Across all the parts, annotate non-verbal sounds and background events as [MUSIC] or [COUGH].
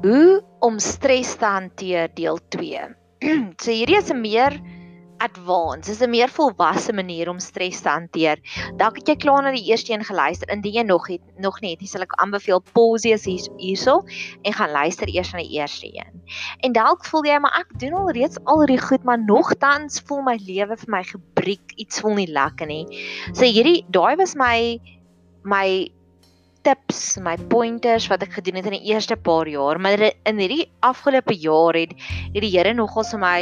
Hoe om stres te hanteer deel 2. [CLEARS THROAT] so hierdie is 'n meer advanced, dis 'n meer volwasse manier om stres te hanteer. Dalk het jy klaar na die eerste een geluister. Indien jy nog het nog net, sal ek aanbeveel pause hier hierso en gaan luister eers na die eerste een. En dalk voel jy maar ek doen al reeds al die goed, maar nogtans voel my lewe vir my gebreek, iets voel nie lekker nie. So hierdie daai was my my tips, my pointers wat ek gedoen het in die eerste paar jaar, maar in hierdie afgelope jaar het het die Here nogal vir my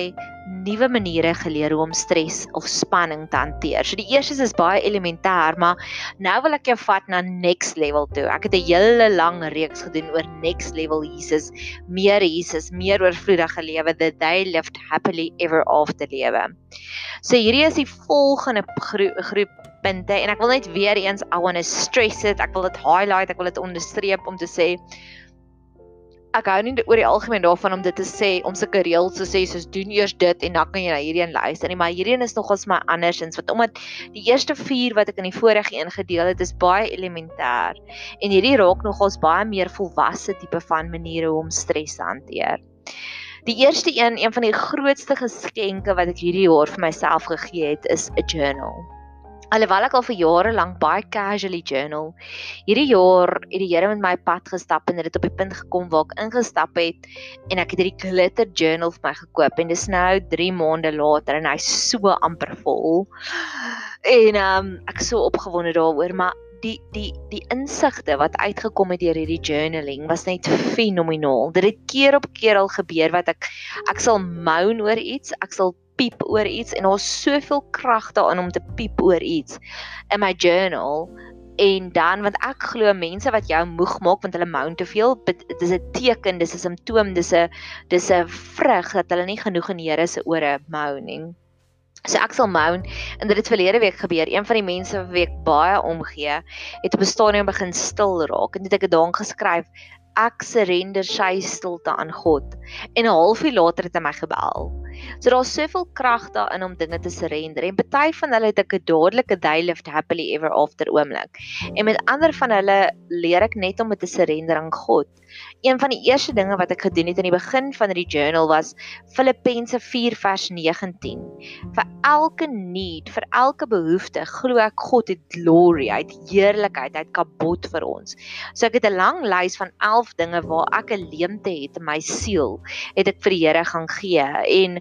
nuwe maniere geleer hoe om stres of spanning te hanteer. So die eerste is baie elementêr, maar nou wil ek jou vat na next level toe. Ek het 'n hele lang reeks gedoen oor next level Jesus, meer Jesus, meer oorvloedige lewe, the day lived happily ever after lewe. So hierdie is die volgende gro groep punte en ek wil net weer eens I want to stress it. Ek wil dit highlight, ek wil dit onderstreep om te sê ek hou nie oor die algemeen daarvan om dit te sê om sulke reëls te sê soos doen eers dit en dan kan jy na hierdie een luister nie, maar hierdie een is nogals my andersins wat omdat die eerste 4 wat ek in die vorige een gedeel het is baie elementêr en hierdie raak nogals baie meer volwasse tipe van maniere hoe om stres te hanteer. Die eerste een, een van die grootste geskenke wat ek hierdie jaar vir myself gegee het, is 'n journal. Alhoewel ek al vir jare lank baie casually journal, hierdie jaar het die Here met my pad gestap en dit het op die punt gekom waar ek ingestap het en ek het hierdie glitter journal vir my gekoop en dis nou 3 maande later en hy's so amper vol. En ehm um, ek is so opgewonde daaroor, maar die die die insigte wat uitgekom het deur hierdie journaling was net fenomenaal. Dit het keer op keer al gebeur wat ek ek sal moan oor iets, ek sal piep oor iets en daar's soveel krag daarin om te piep oor iets in my journal en dan want ek glo mense wat jou moeg maak want hulle moan te veel dit is 'n teken dis 'n simptoom dis 'n dis 'n vrug dat hulle nie genoeg in die Here se ore moan nie So ek sal moan en dit het verlede week gebeur. Een van die mense wat ek baie omgee, het op 'n stadium begin stil raak en dit ek het daarin geskryf ek surrender sy stilte aan God. En 'n halfuur later het hy my gebel. So daar's soveel krag daarin om dinge te surrender. En party van hulle het ek 'n dadelike day lived happily ever after oomblik. En met ander van hulle leer ek net om dit te surrender aan God. Een van die eerste dinge wat ek gedoen het in die begin van die journal was Filippense 4 vers 19. Vir elke need, vir elke behoefte, glo ek God het glory, hy het heerlikheid, hy het kabot vir ons. So ek het 'n lang lys van 11 dinge waar ek 'n leemte het in my siel, het ek vir die Here gaan gee en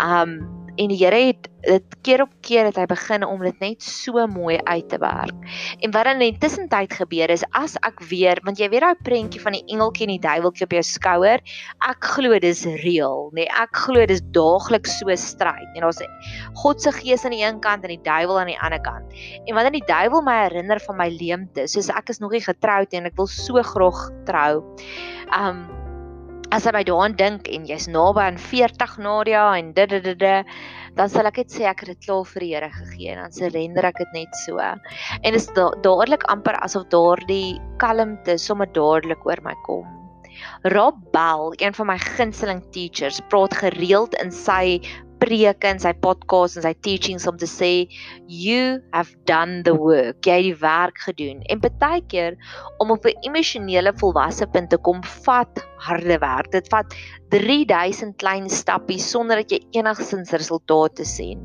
um en die Here het dit keer op keer het hy begin om dit net so mooi uit te werk. En wat dan in tussentyd gebeur is as ek weer, want jy weet daai prentjie van die engeltjie en die duiweltjie op jou skouer, ek glo dis reëel, nê. Nee, ek glo dis daagliks so stryd. En daar's God se gees aan die een kant en die duiwel aan die ander kant. En wanneer die duiwel my herinner van my leemte, soos ek is nog nie getroud nie en ek wil so graag trou. Um as jy by daaraan dink en jy's naby aan 40 Nadia en dit dit dit dan sal ek net sê ek het dit klaar vir die Here gegee en dan surrender ek dit net so. En dit is da dadelik amper asof daardie kalmte sommer dadelik oor my kom. Rob Bell, een van my gunsteling teachers, praat gereeld in sy preke en sy podcast en sy teachings om te sê you have done the work. Jy het die werk gedoen. En baie keer om op 'n emosionele volwasse punt te kom, vat harde werk. Dit vat 3000 klein stappies sonder dat jy enigsins resultate sien.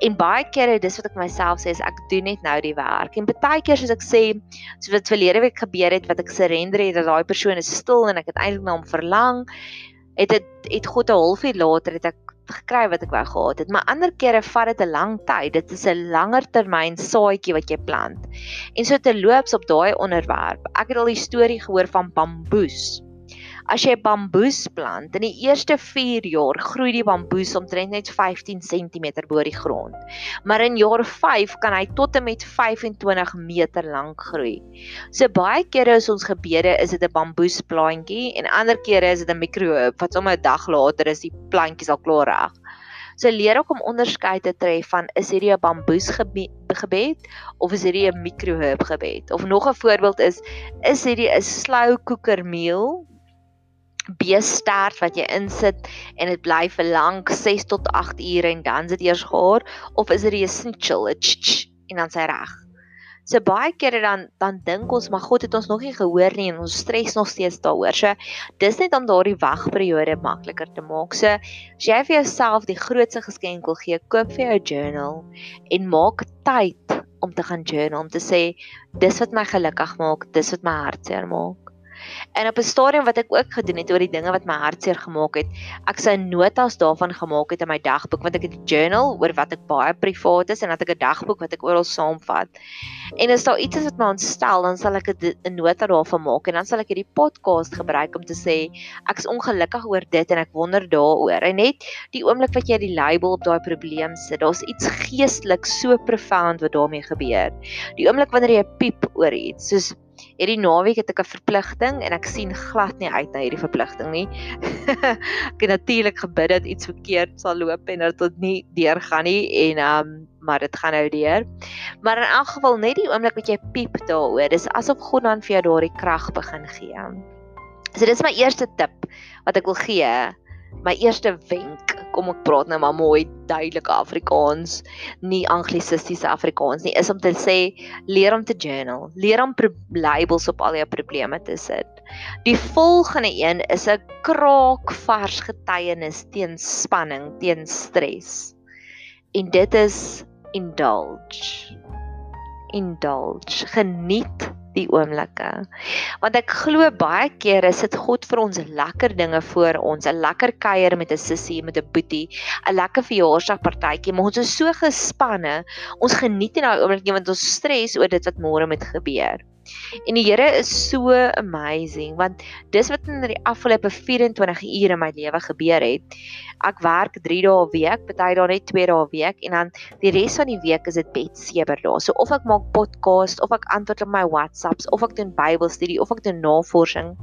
En baie kere dis wat ek myself sê is ek doen net nou die werk. En baie keer soos ek sê, soos wat verlede week gebeur het wat ek surrender het dat daai persoon is stil en ek het eintlik na hom verlang, het dit het God 'n halfuur later het ek gekry wat ek wou gehad het, maar ander kere vat dit 'n lang tyd. Dit is 'n langer termyn saadjie wat jy plant. En so te loops op daai onderwerp. Ek het al die storie gehoor van bamboes. As jy bamboes plant, in die eerste 4 jaar groei die bamboes omtrent net 15 cm bo die grond. Maar in jaar 5 kan hy tot en met 25 meter lank groei. So baie kere is ons gebede is dit 'n bamboesplantjie en ander kere is dit 'n mikrohoop wat sommer 'n dag later is die plantjies al klaar reg. So leer ook om onderskeid te tref van is hierdie 'n bamboesgebed of is hierdie 'n mikrohoop gebed? Of nog 'n voorbeeld is is hierdie 'n slow cooker meal beestert wat jy insit en dit bly vir lank 6 tot 8 ure en dan sit eers gaar of is dit 'n snitchel en dan sy reg. So baie kere dan dan dink ons maar God het ons nog nie gehoor nie en ons stres nog steeds daaroor. So dis net om daardie wagperiode makliker te maak. So as jy vir jouself die grootste geskenk wil gee, koop vir jou journal en maak tyd om te gaan journal om te sê dis wat my gelukkig maak, dis wat my hartseer maak. En op 'n stadium wat ek ook gedoen het oor die dinge wat my hartseer gemaak het, ek sou notas daarvan gemaak het in my dagboek want ek het 'n journal oor wat ek baie privaat is en dat ek 'n dagboek wat ek oral saamvat. En as daar iets is wat my ontstel, dan sal ek 'n nota daarvan maak en dan sal ek hierdie podcast gebruik om te sê ek is ongelukkig oor dit en ek wonder daaroor. En net die oomblik wat jy die label op daai probleem sit, daar's iets geestelik so profound wat daarmee gebeur. Die oomblik wanneer jy piep oor iets, soos Hierdie naweek het ek 'n verpligting en ek sien glad nie uit na hierdie verpligting nie. [LAUGHS] ek het natuurlik gebid dat iets verkeerd sal loop en dat dit nie deurgaan nie en um maar dit gaan nou deur. Maar in elk geval net die oomblik wat jy piep daaroor, dis asof God dan vir jou daardie krag begin gee. So dis my eerste tip wat ek wil gee. My eerste wenk kom ek praat nou maar mooi duidelike Afrikaans, nie anglisistiese Afrikaans nie, is om te sê leer om te journal, leer om labels op al jou probleme te sit. Die volgende een is 'n kraak vars getuienis teen spanning, teen stres. En dit is indulge. Indulge. Geniet die oomblikke. Want ek glo baie keer is dit God vir ons lekker dinge voor ons, 'n lekker kuier met 'n sussie, met 'n boetie, 'n lekker verjaarsdagpartytjie, maar ons is so gespanne. Ons geniet nie daai oomblik nie want ons stres oor dit wat môre moet gebeur. En die Here is so amazing want dis wat in die afgelope 24 ure in my lewe gebeur het. Ek werk 3 dae 'n week, party dae net 2 dae 'n week en dan die res van die week is dit bedsewer dae. So of ek maak podcast of ek antwoord op my WhatsApps of ek doen Bybelstudie of ek doen navorsing.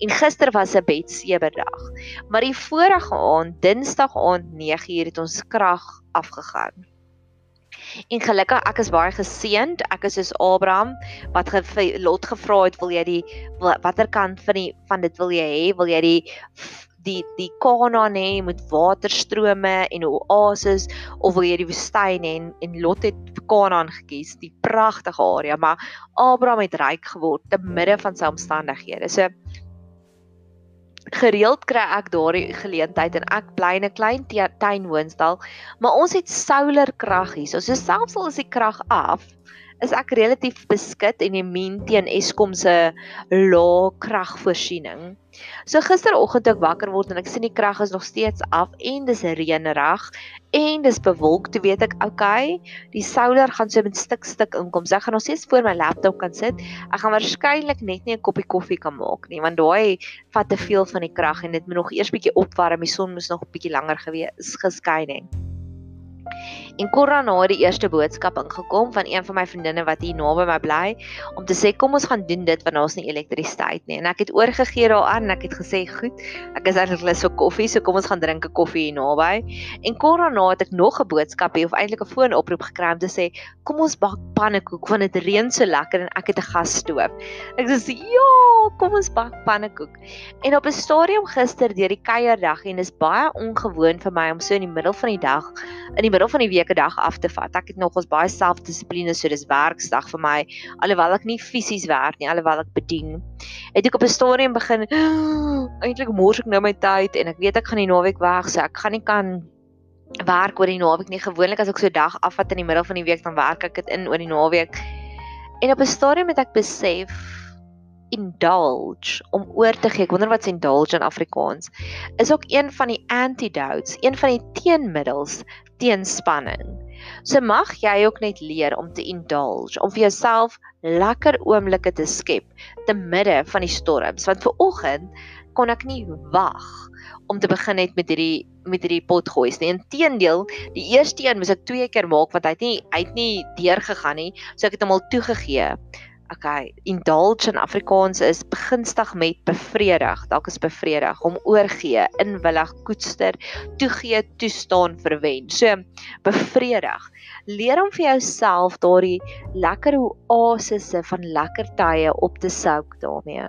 En gister was 'n bedsewer dag. Maar die vorige aand, Dinsdag aand 9uur het ons krag afgegaan. En gelukkig ek is baie geseënd. Ek is soos Abraham wat ge Lot gevra het, wil jy die watter kant van die van dit wil jy hê? Wil jy die die die Kanaan hê met waterstrome en oases of wil jy die woestyn hê? En, en Lot het Kanaan gekies, die pragtige area, maar Abraham het ryk geword te midde van sy omstandighede. So gereeld kry ek daardie geleentheid en ek bly in 'n klein tuin woonstel, maar ons het solar krag hier. So selfs al is die krag af, is ek relatief beskik en immuun teen Eskom se lae kragvoorsiening. So gisteroggend ek wakker word en ek sien die krag is nog steeds af en dis reënerig en dis bewolk, toe weet ek, okay, die solar gaan so met stuk stuk inkom. So ek gaan nog steeds voor my laptop kan sit. Ek gaan waarskynlik net nie 'n koppie koffie kan maak nie, want daai vat te veel van die krag en dit moet nog eers bietjie opwarm. Die son moes nog 'n bietjie langer gewees geskyn het. En korra na die eerste boodskap ingekom van een van my vriendinne wat hier naby my bly om te sê kom ons gaan doen dit want daar's nie elektrisiteit nie. En ek het oorgegee daaraan en ek het gesê goed, ek is eintlik lus vir koffie, so kom ons gaan drink 'n koffie hier naby. En korra na het ek nog 'n boodskap hier of eintlik 'n foonoproep gekry om te sê kom ons bak pannekoek want dit reën so lekker en ek het 'n gasstoof. Ek sê ja, kom ons bak pannekoek. En op 'n stadium gister deur die kuierdag en dis baie ongewoon vir my om so in die middel van die dag in die middel van die week 'n dag af te vat. Ek het nogals baie selfdissipline, so dis werksdag vir my, alhoewel ek nie fisies werk nie, alhoewel ek bedien. Het ek op 'n stadium begin [GASPS] eintlik mors ek nou my tyd en ek weet ek gaan die naweek weg, so ek gaan nie kan werk oor die naweek nie. Gewoonlik as ek so 'n dag afvat in die middel van die week, dan werk ek dit in oor die naweek. En op 'n stadium het ek besef indulge om oor te gee. Ek wonder wat indulge in Afrikaans is ook een van die antidotes, een van die teenmiddels teen spanning. So mag jy ook net leer om te indulge, om vir jouself lekker oomblikke te skep te midde van die storms. Want vir oggend kon ek nie wag om te begin net met hierdie met hierdie pot gooi nie. Inteendeel, die eerste een moes ek twee keer maak want hy het nie uit nie deur gegaan nie. So ek het hom al toegegee. Okay, indulge in Afrikaans is begunstig met bevredig. Dalk is bevredig om oorgee, inwillig, koester, toegee, toestaan, verwen. So bevredig. Leer om vir jouself daardie lekker oasisse van lekker tye op te souk daarmee.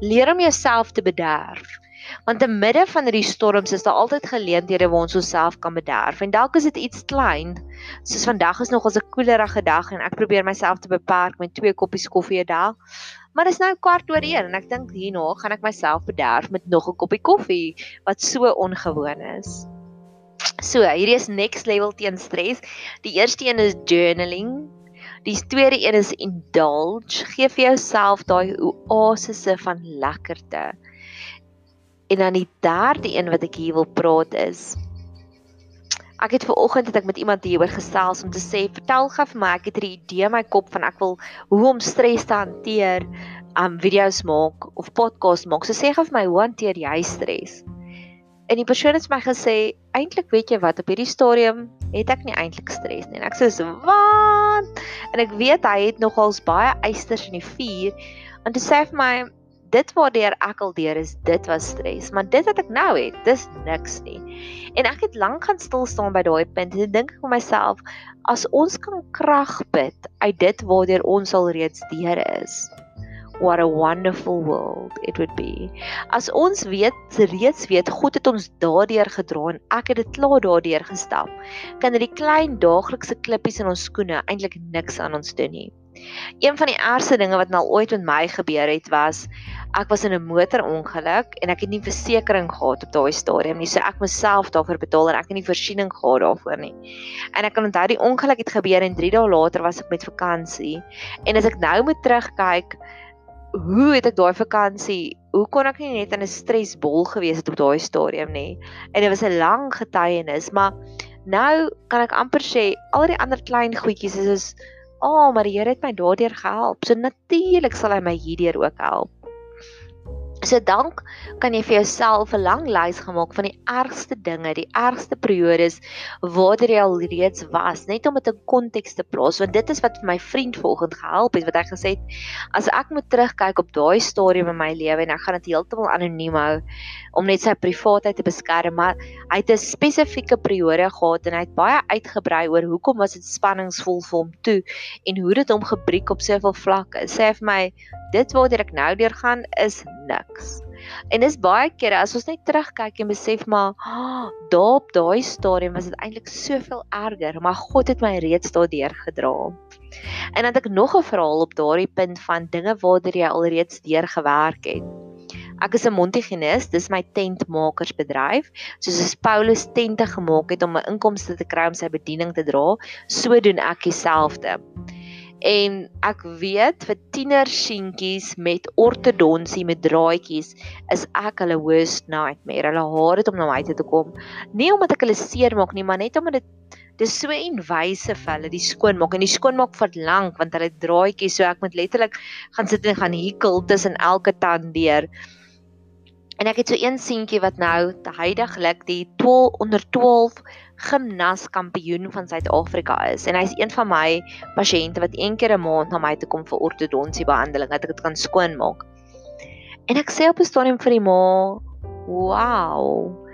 Leer om jouself te bederf. Want te midde van hierdie storms is daar altyd geleenthede waar ons onsself kan bederf. En dalk is dit iets klein. Soos vandag is nog 'n koelerige dag en ek probeer myself te beperk met twee koppies koffie 'n dag. Maar dis nou kwart oor 1 en ek dink hierna gaan ek myself bederf met nog 'n koppie koffie wat so ongewoon is. So, hierdie is next level teen stres. Die eerste een is journaling. Die tweede een is indulge. Geef vir jouself daai oasisse van lekkerte. En dan die derde een wat ek hier wil praat is Ek het ver oggend het ek met iemand hieroor gesels om te sê vertel gou vir my ek het 'n idee in my kop van ek wil hoe om stres te hanteer, um video's maak of podcast maak. So sê gou vir my hoe hanteer jy stres? En die persoon het my gesê eintlik weet jy wat op hierdie stadium het ek nie eintlik stres nie. En ek sê wat? En ek weet hy het nogals baie eisters in die vuur. En dit sê vir my dit waardeur ek al deur is, dit was stres, maar dit wat ek nou het, dis niks nie. En ek het lank gaan stil staan by daai punt en dink ek vir myself, as ons kan krag put uit dit waardeur ons al reeds deur is. What a wonderful world it would be. As ons weet reeds weet God het ons daardeur gedra en ek het dit klaar daardeur gestap, kan dit die klein daaglikse klippies in ons skoene eintlik niks aan ons doen nie. Een van die ergste dinge wat nou ooit met my gebeur het was ek was in 'n motorongeluk en ek het nie versekerings gehad op daai stadium nie. So ek myself daarvoor betaal en ek het nie voorsiening gehad daarvoor nie. En ek kan onthou die ongeluk het gebeur en 3 dae later was ek met vakansie. En as ek nou moet terugkyk, hoe het ek daai vakansie, hoe kon ek nie net in 'n stresbol gewees het op daai stadium nie. En dit was 'n lang getuienis, maar nou kan ek amper sê al die ander klein goedjies is is "Ag, oh, maar die Here het my daardeur gehelp." So natuurlik sal hy my hierdeur ook help. So dank kan jy vir jouself 'n lang lys gemaak van die ergste dinge, die ergste periodes waar jy al reeds was, net om dit in konteks te plaas, want dit is wat vir my vriend vanoggend gehelp het wat hy gesê het, as ek moet terugkyk op daai stadium in my lewe en ek gaan dit heeltemal anoniem hou om net sy privaatheid te beskerm, maar hy het 'n spesifieke periode gehad en hy het baie uitgebrei oor hoekom was dit spanningsvol vir hom toe en hoe dit hom gebreek op soveel vlakke. Sê vir my dit waartoe ek nou deurgaan is niks. En dis baie kere as ons net terugkyk en besef maar oh, daar op daai stadium was dit eintlik soveel erger, maar God het my reeds daardeur gedra. En dan het ek nog 'n verhaal op daardie punt van dinge waartoe jy alreeds deur gewerk het. Ek is 'n Montigenis, dis my tentmakersbedryf. Soos as Paulus tente gemaak het om 'n inkomste te kry om sy bediening te dra, so doen ek dieselfde en ek weet vir tiener seentjies met ortodonsie met draadjies is ek hulle worst nightmare. Hulle haat dit om na my toe te kom. Nie omdat ek hulle seermaak nie, maar net omdat dit dis so enwyse vir hulle die skoonmaak en die skoonmaak vat lank want hulle draadjies so ek moet letterlik gaan sit en gaan hikel tussen elke tand deur. En ek het so een seentjie wat nou te heidaglik die 12 onder 12 gimnaskampioen van Suid-Afrika is en hy's een van my pasiënte wat een keer 'n maand na my toe kom vir ortodonsie behandeling dat ek dit kan skoonmaak. En ek sê op 'n stadium vir die ma, "Wow.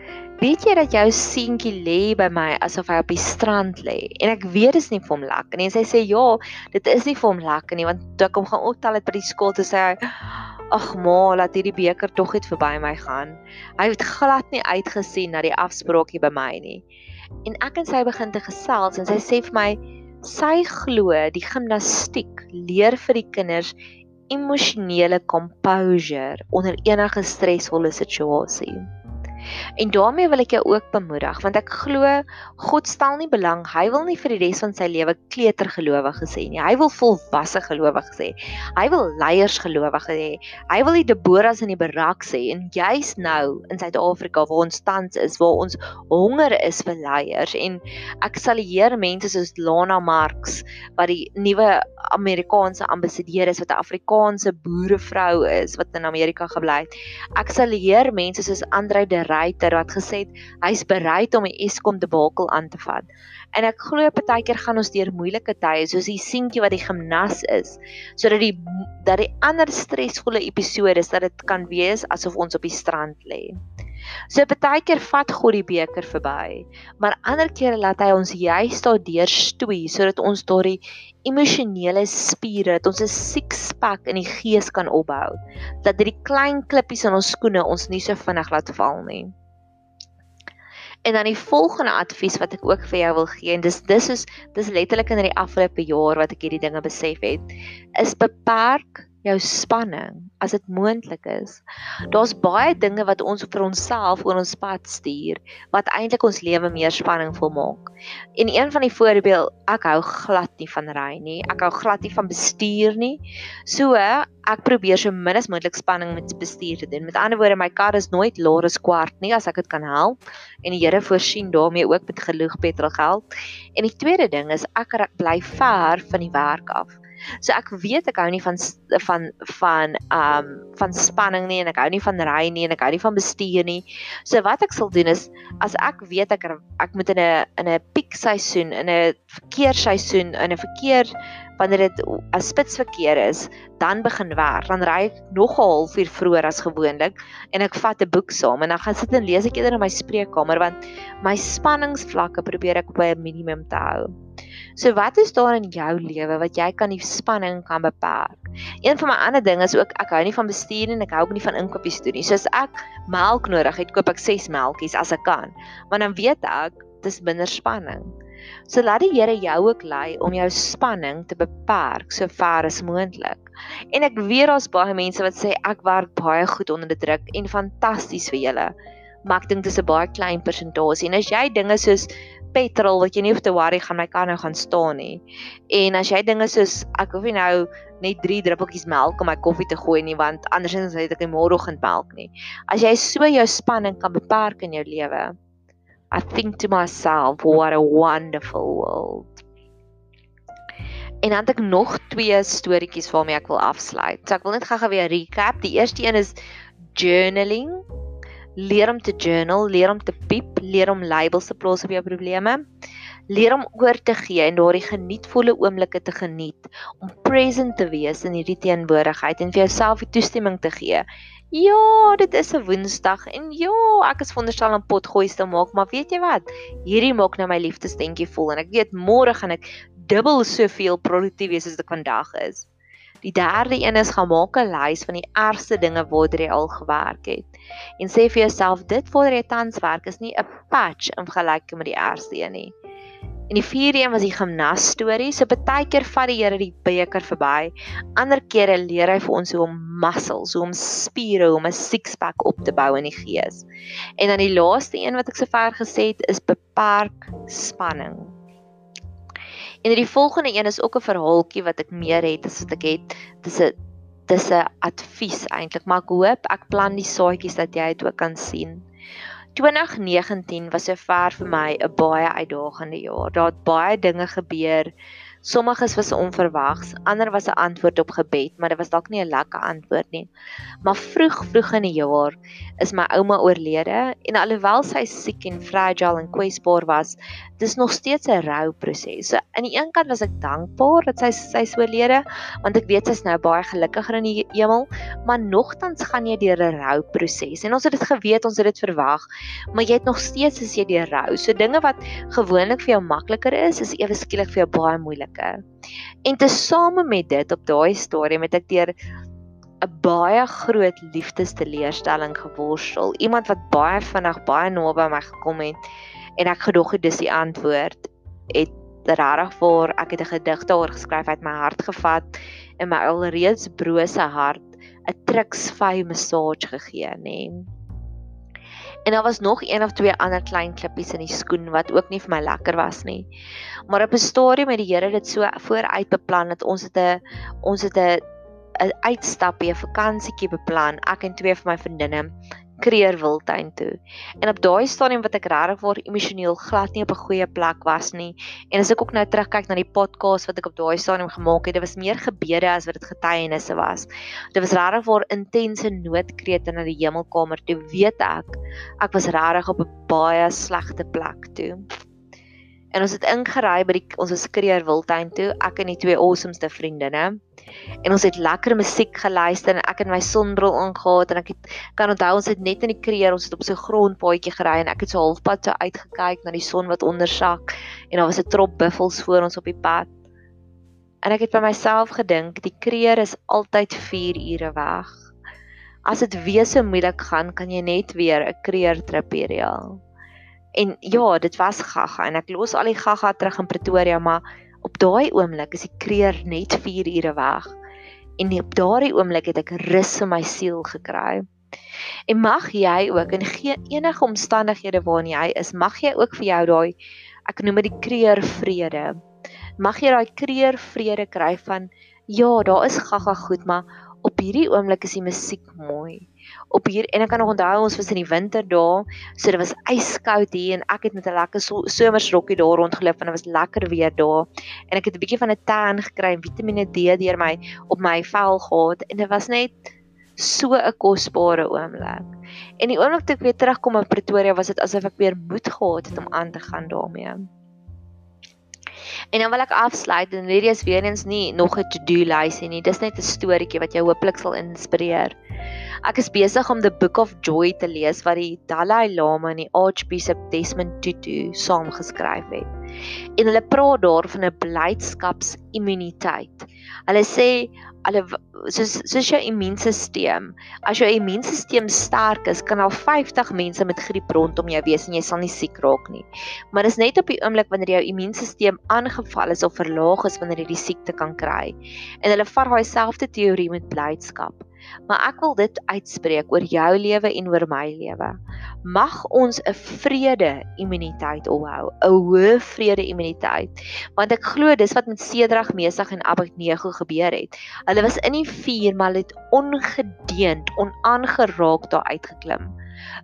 Weet jy dat jou seentjie lê by my asof hy op die strand lê?" En ek weet dit is nie vir hom lekker nie. En sy sê, "Ja, dit is nie vir hom lekker nie want toe ek hom gaan optel het by die skool toe sê hy, "Ag ma, laat hierdie beker tog net verby my gaan." Hy het glad nie uitgesien na die afspraakie by my nie en ek en sy begin te gesels en sy sê vir my sy glo die gimnastiek leer vir die kinders emosionele composure onder enige stresvolle situasie. En daarmee wil ek jou ook bemoedig want ek glo God stel nie belang, hy wil nie vir die res van sy lewe kleutergelowiges hê nie. Hy wil volwasse gelowiges hê. Hy wil leiers gelowiges hê. Hy wil die Deboras in die Barak sê en juis nou in Suid-Afrika waar ons tans is, waar ons honger is vir leiers en ek salieer mense soos Lana Marx wat die nuwe Amerikaanse ambassadeur is wat 'n Afrikaanse boerevrou is wat in Amerika gebly het. Ek salieer mense soos Andre de ryter wat gesê het hy's bereid om die Eskom debakel aan te vat. En ek glo partykeer gaan ons deur moeilike tye soos die seentjie wat die gimnas is, sodat die dat die ander stresvolle episodes dat dit kan wees asof ons op die strand lê. So baie keer vat God die beker verby, maar ander kere laat hy ons juist daardeur stoei sodat ons daardie emosionele spiere, dat ons 'n six-pack in die gees kan opbou. Dat hierdie klein klippies in ons skoene ons nie so vinnig laat val nie. En dan die volgende advies wat ek ook vir jou wil gee en dis dis is dis letterlik in die afgelope jaar wat ek hierdie dinge besef het, is beperk jou spanning as dit moontlik is. Daar's baie dinge wat ons vir onsself oor ons pad stuur wat eintlik ons lewe meer spanning vol maak. En een van die voorbeelde, ek hou glad nie van ry nie. Ek hou glad nie van bestuur nie. So ek probeer so min as moontlik spanning met bestuur te doen. Met ander woorde, my kar is nooit laer as kwart nie as ek dit kan help. En die Here voorsien daarmee ook met genoeg petrolgeld. En die tweede ding is ek bly ver van die werk af. So ek weet ek hou nie van van van um van spanning nie en ek hou nie van ry nie en ek hou nie van bestuur nie. So wat ek sal doen is as ek weet ek ek moet in 'n in 'n piekseisoen, in 'n verkeersseisoen, in 'n verkeer wanneer dit as spitsverkeer is, dan begin werk. Dan ry ek nog 'n halfuur vroeër as gewoonlik en ek vat 'n boek saam en dan gaan sit en lees ek eerder in my spreekkamer want my spanningsvlakke probeer ek op 'n minimum te hou. So wat is daar in jou lewe wat jy kan die spanning kan beperk? Een van my ander dinge is ook ek hou nie van bestuur en ek hou ook nie van inkopies doen nie. So as ek melk nodig het, koop ek 6 melktjies as ek kan. Maar dan weet ek dis minder spanning. So laat die Here jou ook lei om jou spanning te beperk so ver as moontlik. En ek weet daar's baie mense wat sê ek werk baie goed onder druk en fantasties vir julle. Maar ek dink dis 'n baie klein persentasie. En as jy dinge soos petrol wat jy nie hoef te worry gaan my kar nou gaan staan nie. En as jy dinge soos ek hoef nie nou net 3 druppeltjies melk in my koffie te gooi nie want andersins het ek nie môreoggend melk nie. As jy so jou spanning kan beperk in jou lewe. I think to myself what a wonderful world. En dan het ek nog twee storieetjies waarmee ek wil afsluit. So ek wil net gou-gou weer recap. Die eerste een is journaling leer om te journal, leer om te piep, leer om labels te plaas op jou probleme. Leer om oor te gee en daardie genietvolle oomblikke te geniet, om present te wees in hierdie teenwoordigheid en vir jouself die toestemming te gee. Ja, dit is 'n Woensdag en ja, ek is veronderstel om potgoeie te maak, maar weet jy wat? Hierdie maak nou my liefdesdentjie vol en ek weet môre gaan ek dubbel soveel produktief wees as ek vandag is. Die derde een is gaan maak 'n lys van die ergste dinge waartoe jy al gewerk het. En sê vir jouself dit waartoe jy tans werk is nie 'n patch in vergelyking met die ergste een nie. En die vierde een was die gimnas storie. So baie keer vat die Here die beker verby. Ander kere leer hy vir ons hoe om muscles, hoe om spiere, hoe om 'n six-pack op te bou in die gees. En dan die laaste een wat ek sover gesê het is beperk spanning. En die volgende een is ook 'n verhaaltjie wat ek meer het as wat ek het. Dis 'n dis 'n advies eintlik, maar ek hoop ek plant die saadjies dat jy dit ook kan sien. 2019 was sover vir my 'n baie uitdagende jaar. Daar het baie dinge gebeur Sommiges was onverwags, ander was 'n antwoord op gebed, maar dit was dalk nie 'n lekker antwoord nie. Maar vroeg vroeg in die jaar is my ouma oorlede en alhoewel sy siek en fragile en kwesbaar was, dis nog steeds 'n rouproses. So aan die een kant was ek dankbaar dat sy sy is oorlede, want ek weet sy's nou baie gelukkiger in die hemel, maar nogtans gaan jy deur 'n rouproses. En ons het dit geweet, ons het dit verwag, maar jy het nog steeds as jy deur rou. So dinge wat gewoonlik vir jou makliker is, is ewe skielik vir jou baie moeilik weke. En tesame met dit op daai stadium het ek deur 'n baie groot liefdesteleurstelling geworstel. Iemand wat baie vinnig baie naby my gekom het en ek gedog het dis die antwoord het regtig vir ek het 'n gedig daaroor geskryf uit my hart gevat en my alreeds brose hart 'n triksvy massage gegee, nê. Nee. En daar was nog een of twee ander klein klippies in die skoen wat ook nie vir my lekker was nie. Maar op 'n stadium het die Here dit so vooruit beplan dat ons het 'n ons het 'n 'n uitstappie, 'n vakansietjie beplan, ek en twee van my vriendinne Kreer Wildtuin toe. En op daai stadium wat ek regtig waar emosioneel glad nie op 'n goeie plek was nie. En as ek ook nou terugkyk na die podcast wat ek op daai stadium gemaak het, dit was meer gebede as wat dit getuienisse was. Dit was regtig waar intense noodkrete na die hemelkamer toe weet ek ek was regtig op 'n baie slegte plek toe. En ons het ingery by die ons was Kreer Wildtuin toe, ek en die twee awesomeste vriendinne. En ons het lekker musiek geluister en ek het my sonbril aangetree en ek het kan onthou ons het net in die kreer, ons het op so 'n grondpaadjie gery en ek het so halfpad so uitgekyk na die son wat ondersak en daar was 'n trop buffels voor ons op die pad. En ek het by myself gedink, die kreer is altyd 4 ure weg. As dit weer so moeilik gaan, kan jy net weer 'n kreer trip reël. En ja, dit was gaga en ek los al die gaga terug in Pretoria, maar op daai oomblik is die kreer net 4 ure weg. En op daardie oomblik het ek rus in my siel gekry. En mag jy ook in enige omstandighede waarin jy is, mag jy ook vir jou daai ek noem dit die kreer vrede. Mag jy daai kreer vrede kry van ja, daar is gaga goed, maar op hierdie oomblik is die musiek mooi op hier en ek kan nog onthou ons was in die winter daar, so dit was yskoud hier en ek het met 'n lekker so, somersrokkie daar rondgeloop en dit was lekker weer daar. En ek het 'n bietjie van 'n tan gekry en Vitamiene D deur my op my vel gehad en dit was net so 'n kosbare oomblik. En die oomblik toe ek weer terugkom in Pretoria was dit asof ek weer moed gehad het om aan te gaan daarmee. En dan wil ek afsluit en hierdie is weer eens nie nog 'n to-do lysie nie. Dis net 'n storieetjie wat jou hopelik sal inspireer. Ek is besig om The Book of Joy te lees wat die Dalai Lama en die Archbishop Desmond Tutu saamgeskryf het. En hulle praat daar van 'n blydskapsimmuniteit. Hulle sê hulle soos soos jou immuunstelsel, as jou immuunstelsel sterk is, kan al 50 mense met griep rondom jou wees en jy sal nie siek raak nie. Maar dis net op die oomblik wanneer jou immuunstelsel aangeval is of verlaag is wanneer jy die siekte kan kry. En hulle vat daai selfde teorie met blydskap maar ek wil dit uitspreek oor jou lewe en oor my lewe. Mag ons 'n vrede immuniteit opbou, 'n hoë vrede immuniteit, want ek glo dis wat met Sedrag, Mesag en Abednego gebeur het. Hulle was in die vuur, maar hulle het ongedeend, onaangeraak daar uitgeklim.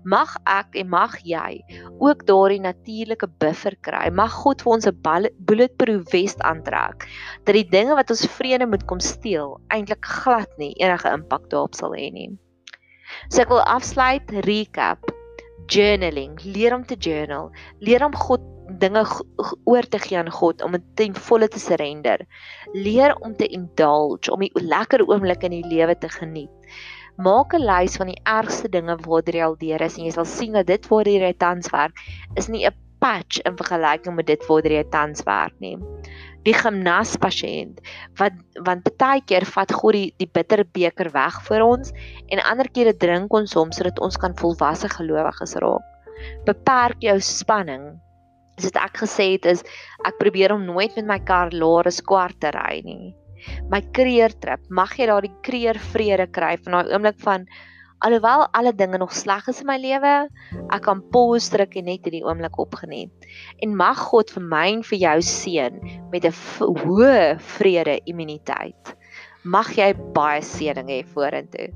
Mag ek en mag jy ook daardie natuurlike buffer kry. Mag God vir ons 'n bulletproof vest aantrek dat die dinge wat ons vrede moet kom steel eintlik glad nie enige impak daarop sal hê nie. So ek wil afsluit, recap, journaling, leer om te journal, leer om God dinge oor te gee aan God om dit ten volle te surrender. Leer om te indulge, om die lekker oomblikke in die lewe te geniet. Maak 'n lys van die ergste dinge waartoe jy al deur is en jy sal sien dat dit waar jy tans werk is nie 'n patch in vergelyking met dit waar jy tans werk nie. Die gimnas pasiënt wat want baie keer vat God die, die bitter beker weg vir ons en ander kere drink ons hom sodat ons kan volwasse gelowiges raak. Beperk jou spanning. Soos ek gesê het is ek probeer om nooit met my kar laer as kwart te ry nie my kreer trip. Mag jy daardie kreer vrede kry van daai oomblik van alhoewel alle dinge nog sleg is in my lewe, ek kan pause druk en net hierdie oomblik opgeniet. En mag God vir my en vir jou seën met 'n hoë vrede immuniteit. Mag jy baie seëning hê vorentoe.